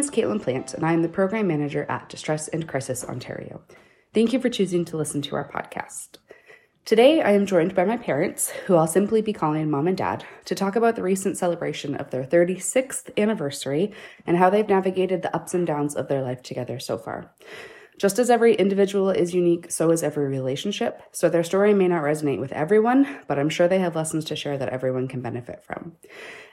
Name is Caitlin Plant, and I am the Program Manager at Distress and Crisis Ontario. Thank you for choosing to listen to our podcast. Today, I am joined by my parents, who I'll simply be calling Mom and Dad, to talk about the recent celebration of their 36th anniversary and how they've navigated the ups and downs of their life together so far. Just as every individual is unique, so is every relationship. So their story may not resonate with everyone, but I'm sure they have lessons to share that everyone can benefit from.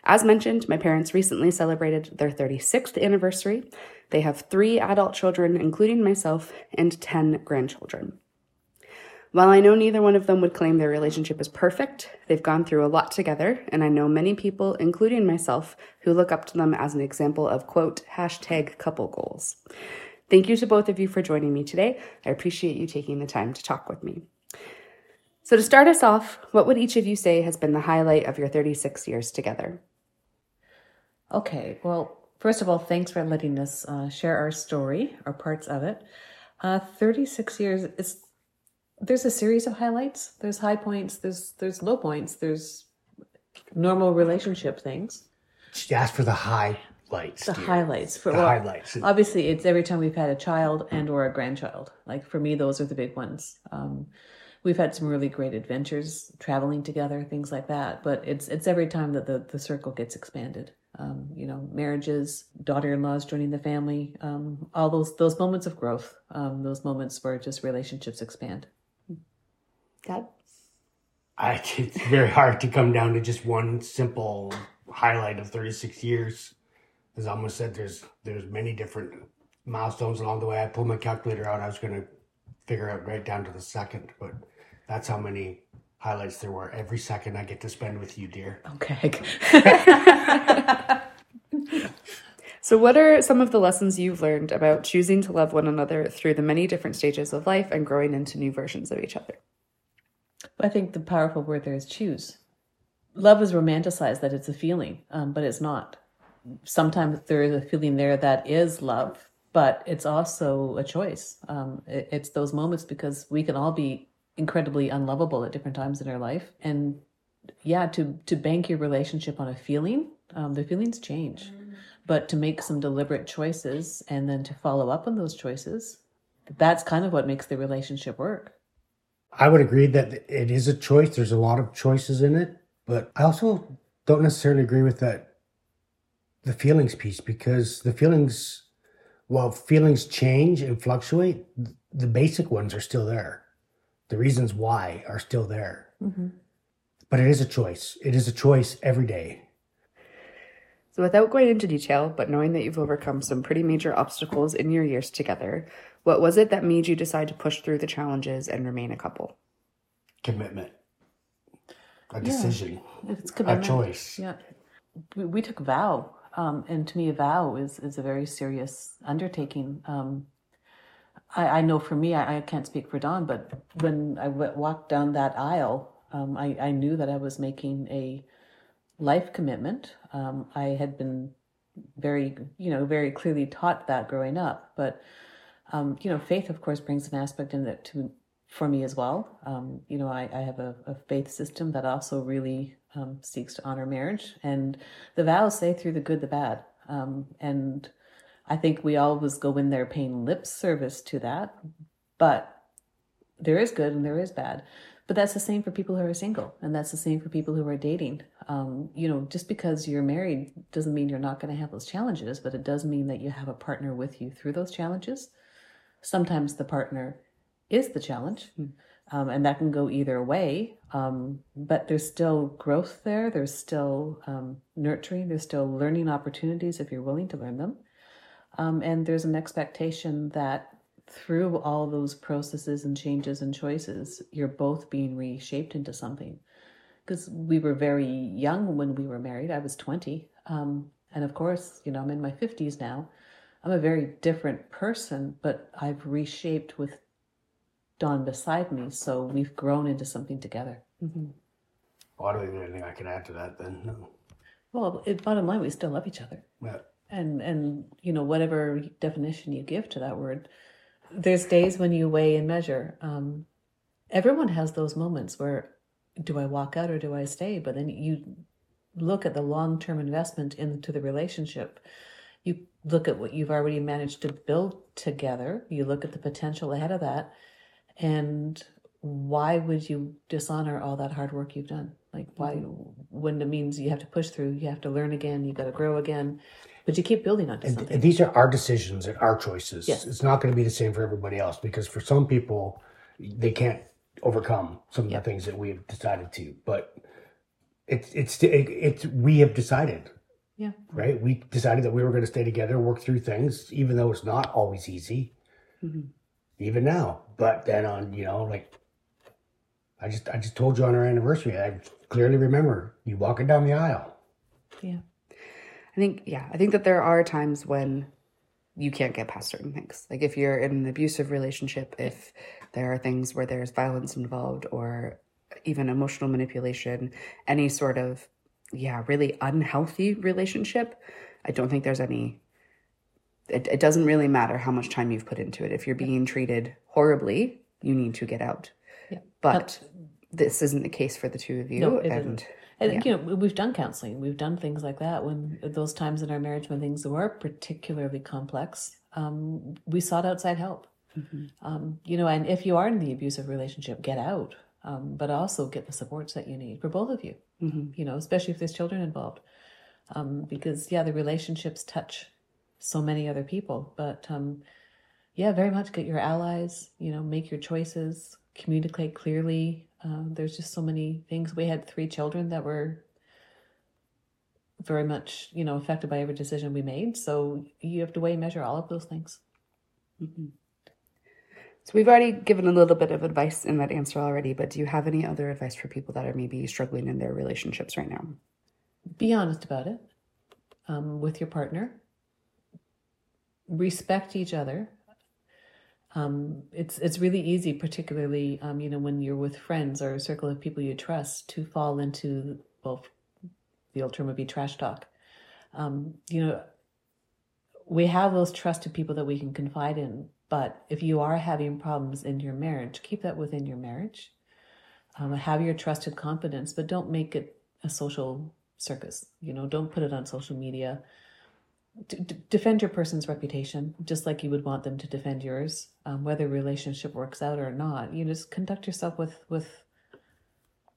As mentioned, my parents recently celebrated their 36th anniversary. They have three adult children, including myself, and 10 grandchildren. While I know neither one of them would claim their relationship is perfect, they've gone through a lot together, and I know many people, including myself, who look up to them as an example of quote, hashtag couple goals. Thank you to both of you for joining me today. I appreciate you taking the time to talk with me. So, to start us off, what would each of you say has been the highlight of your 36 years together? Okay, well, first of all, thanks for letting us uh, share our story or parts of it. Uh, 36 years is there's a series of highlights. There's high points. There's there's low points. There's normal relationship things. She asked for the highlights. The dear. highlights for The well, highlights. Obviously, it's every time we've had a child and or a grandchild. Like for me, those are the big ones. Um, we've had some really great adventures, traveling together, things like that. But it's it's every time that the the circle gets expanded. Um, you know, marriages, daughter-in-laws joining the family, um, all those those moments of growth, um, those moments where just relationships expand. Dad? I, it's very hard to come down to just one simple highlight of 36 years. As Alma said, there's there's many different milestones along the way. I pulled my calculator out. I was going to figure out right down to the second, but that's how many highlights there were. Every second I get to spend with you, dear. Okay. So, what are some of the lessons you've learned about choosing to love one another through the many different stages of life and growing into new versions of each other? I think the powerful word there is choose. Love is romanticized that it's a feeling, um, but it's not. Sometimes there is a feeling there that is love, but it's also a choice. Um, it, it's those moments because we can all be incredibly unlovable at different times in our life, and yeah, to to bank your relationship on a feeling, um, the feelings change, but to make some deliberate choices and then to follow up on those choices, that's kind of what makes the relationship work. I would agree that it is a choice. There's a lot of choices in it, but I also don't necessarily agree with that the feelings piece because the feelings, while feelings change and fluctuate, the basic ones are still there. The reasons why are still there. Mm-hmm. But it is a choice. It is a choice every day. So, without going into detail, but knowing that you've overcome some pretty major obstacles in your years together, what was it that made you decide to push through the challenges and remain a couple? Commitment, a decision, It's a choice. Yeah. We, we took a vow. Um, and to me, a vow is, is a very serious undertaking. Um, I, I know for me, I, I can't speak for Don, but when I w- walked down that aisle, um, I, I knew that I was making a life commitment. Um, I had been very, you know, very clearly taught that growing up. But, um, you know, faith, of course, brings an aspect in that to for me as well. Um, you know, I, I have a, a faith system that also really um, seeks to honor marriage, and the vows say through the good, the bad, um, and I think we always go in there paying lip service to that, but there is good and there is bad. but that's the same for people who are single, and that's the same for people who are dating. Um, you know, just because you're married doesn't mean you're not going to have those challenges, but it does mean that you have a partner with you through those challenges. Sometimes the partner is the challenge, mm. um, and that can go either way. Um, but there's still growth there. There's still um, nurturing. There's still learning opportunities if you're willing to learn them. Um, and there's an expectation that through all those processes and changes and choices, you're both being reshaped into something. Because we were very young when we were married. I was 20. Um, and of course, you know, I'm in my 50s now. I'm a very different person, but I've reshaped with Don beside me. So we've grown into something together. Mm-hmm. Well, I don't think anything I can add to that then. No. Well, it, bottom line, we still love each other. Yeah. And, and, you know, whatever definition you give to that word, there's days when you weigh and measure. Um, everyone has those moments where do I walk out or do I stay? But then you look at the long term investment into the relationship. You look at what you've already managed to build together. You look at the potential ahead of that. And why would you dishonor all that hard work you've done? Like, why, when it means you have to push through, you have to learn again, you got to grow again but you keep building on something. And these are our decisions and our choices. Yes. It's not going to be the same for everybody else because for some people, they can't overcome some of the things that we have decided to. But it's it's it's we have decided. Yeah. Right. We decided that we were going to stay together, work through things, even though it's not always easy. Mm-hmm. Even now, but then on you know like I just I just told you on our anniversary. I clearly remember you walking down the aisle. Yeah. I think, yeah, I think that there are times when you can't get past certain things. Like if you're in an abusive relationship, if there are things where there's violence involved or even emotional manipulation, any sort of, yeah, really unhealthy relationship, I don't think there's any. It, it doesn't really matter how much time you've put into it. If you're being treated horribly, you need to get out. Yeah. But this isn't the case for the two of you. No, and isn't. And yeah. you know, we've done counseling, we've done things like that. When those times in our marriage when things were particularly complex, um, we sought outside help. Mm-hmm. Um, you know, and if you are in the abusive relationship, get out, um, but also get the supports that you need for both of you. Mm-hmm. You know, especially if there's children involved, um, because yeah, the relationships touch so many other people. But um, yeah, very much get your allies. You know, make your choices, communicate clearly, um, there's just so many things. We had three children that were very much, you know, affected by every decision we made. So you have to weigh and measure all of those things. Mm-hmm. So we've already given a little bit of advice in that answer already, but do you have any other advice for people that are maybe struggling in their relationships right now? Be honest about it um, with your partner. Respect each other um, it's it's really easy, particularly um, you know when you're with friends or a circle of people you trust, to fall into well, the old term would be trash talk. Um, you know, we have those trusted people that we can confide in, but if you are having problems in your marriage, keep that within your marriage. Um, have your trusted confidence, but don't make it a social circus. You know, don't put it on social media d- defend your person's reputation just like you would want them to defend yours um, whether relationship works out or not. You just conduct yourself with with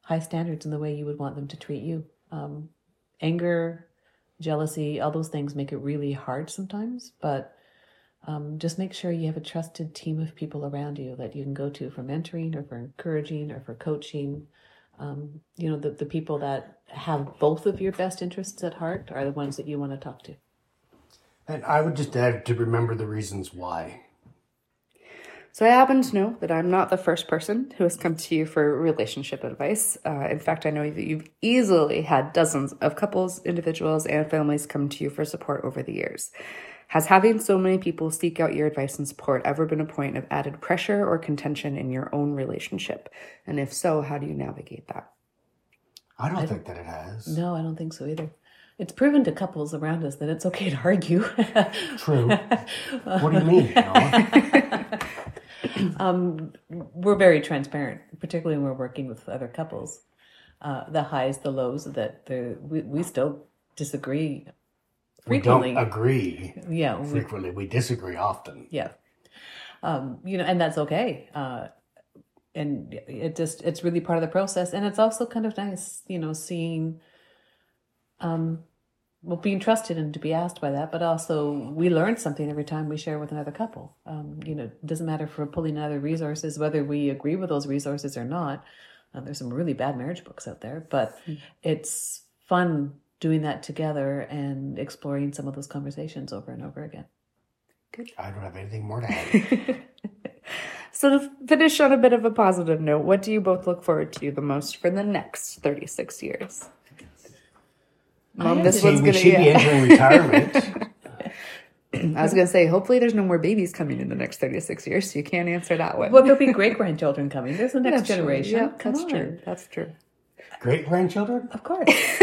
high standards in the way you would want them to treat you. Um, anger jealousy all those things make it really hard sometimes but um, just make sure you have a trusted team of people around you that you can go to for mentoring or for encouraging or for coaching. Um, you know the, the people that have both of your best interests at heart are the ones that you want to talk to and I would just add to remember the reasons why. So I happen to know that I'm not the first person who has come to you for relationship advice. Uh, in fact, I know that you've easily had dozens of couples, individuals, and families come to you for support over the years. Has having so many people seek out your advice and support ever been a point of added pressure or contention in your own relationship? And if so, how do you navigate that? I don't I think that it has. No, I don't think so either. It's proven to couples around us that it's okay to argue. True. what do you mean? um, we're very transparent, particularly when we're working with other couples. Uh, the highs, the lows, that the we, we still disagree frequently. We don't agree. Yeah, frequently. We, we disagree often. Yeah, um, you know, and that's okay. Uh, and it just it's really part of the process and it's also kind of nice you know seeing um well being trusted and to be asked by that but also we learn something every time we share with another couple um you know it doesn't matter if we're pulling other resources whether we agree with those resources or not uh, there's some really bad marriage books out there but it's fun doing that together and exploring some of those conversations over and over again Good. I don't have anything more to add. So to finish on a bit of a positive note, what do you both look forward to the most for the next 36 years? Mom, this one's gonna should be entering retirement. I was gonna say, hopefully there's no more babies coming in the next 36 years, so you can't answer that one. well there'll be great grandchildren coming there's the next That's true. generation Yeah, Come that's on. true. That's true. Great grandchildren? Of course.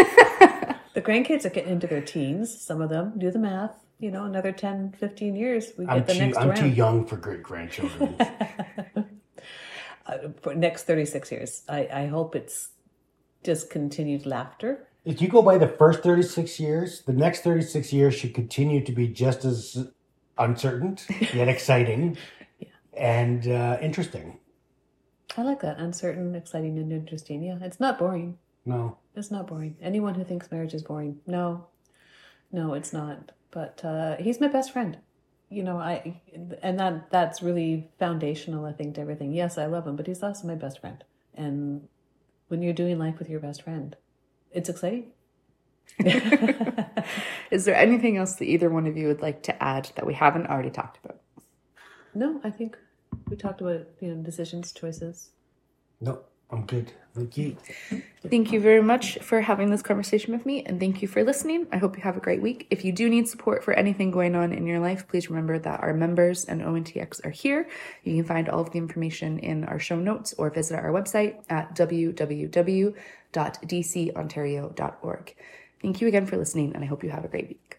the grandkids are getting into their teens. Some of them do the math. You know, another 10, 15 years, we get I'm the too next I'm round. too young for great grandchildren. Uh, for next 36 years. I, I hope it's just continued laughter. If you go by the first 36 years, the next 36 years should continue to be just as uncertain yet exciting and uh, interesting. I like that. Uncertain, exciting, and interesting. Yeah, it's not boring. No. It's not boring. Anyone who thinks marriage is boring, no, no, it's not. But uh, he's my best friend. You know, I and that that's really foundational. I think to everything. Yes, I love him, but he's also my best friend. And when you're doing life with your best friend, it's exciting. Is there anything else that either one of you would like to add that we haven't already talked about? No, I think we talked about you know decisions, choices. No, I'm good. Thank you. Thank you very much for having this conversation with me, and thank you for listening. I hope you have a great week. If you do need support for anything going on in your life, please remember that our members and ONTX are here. You can find all of the information in our show notes or visit our website at www.dcontario.org. Thank you again for listening, and I hope you have a great week.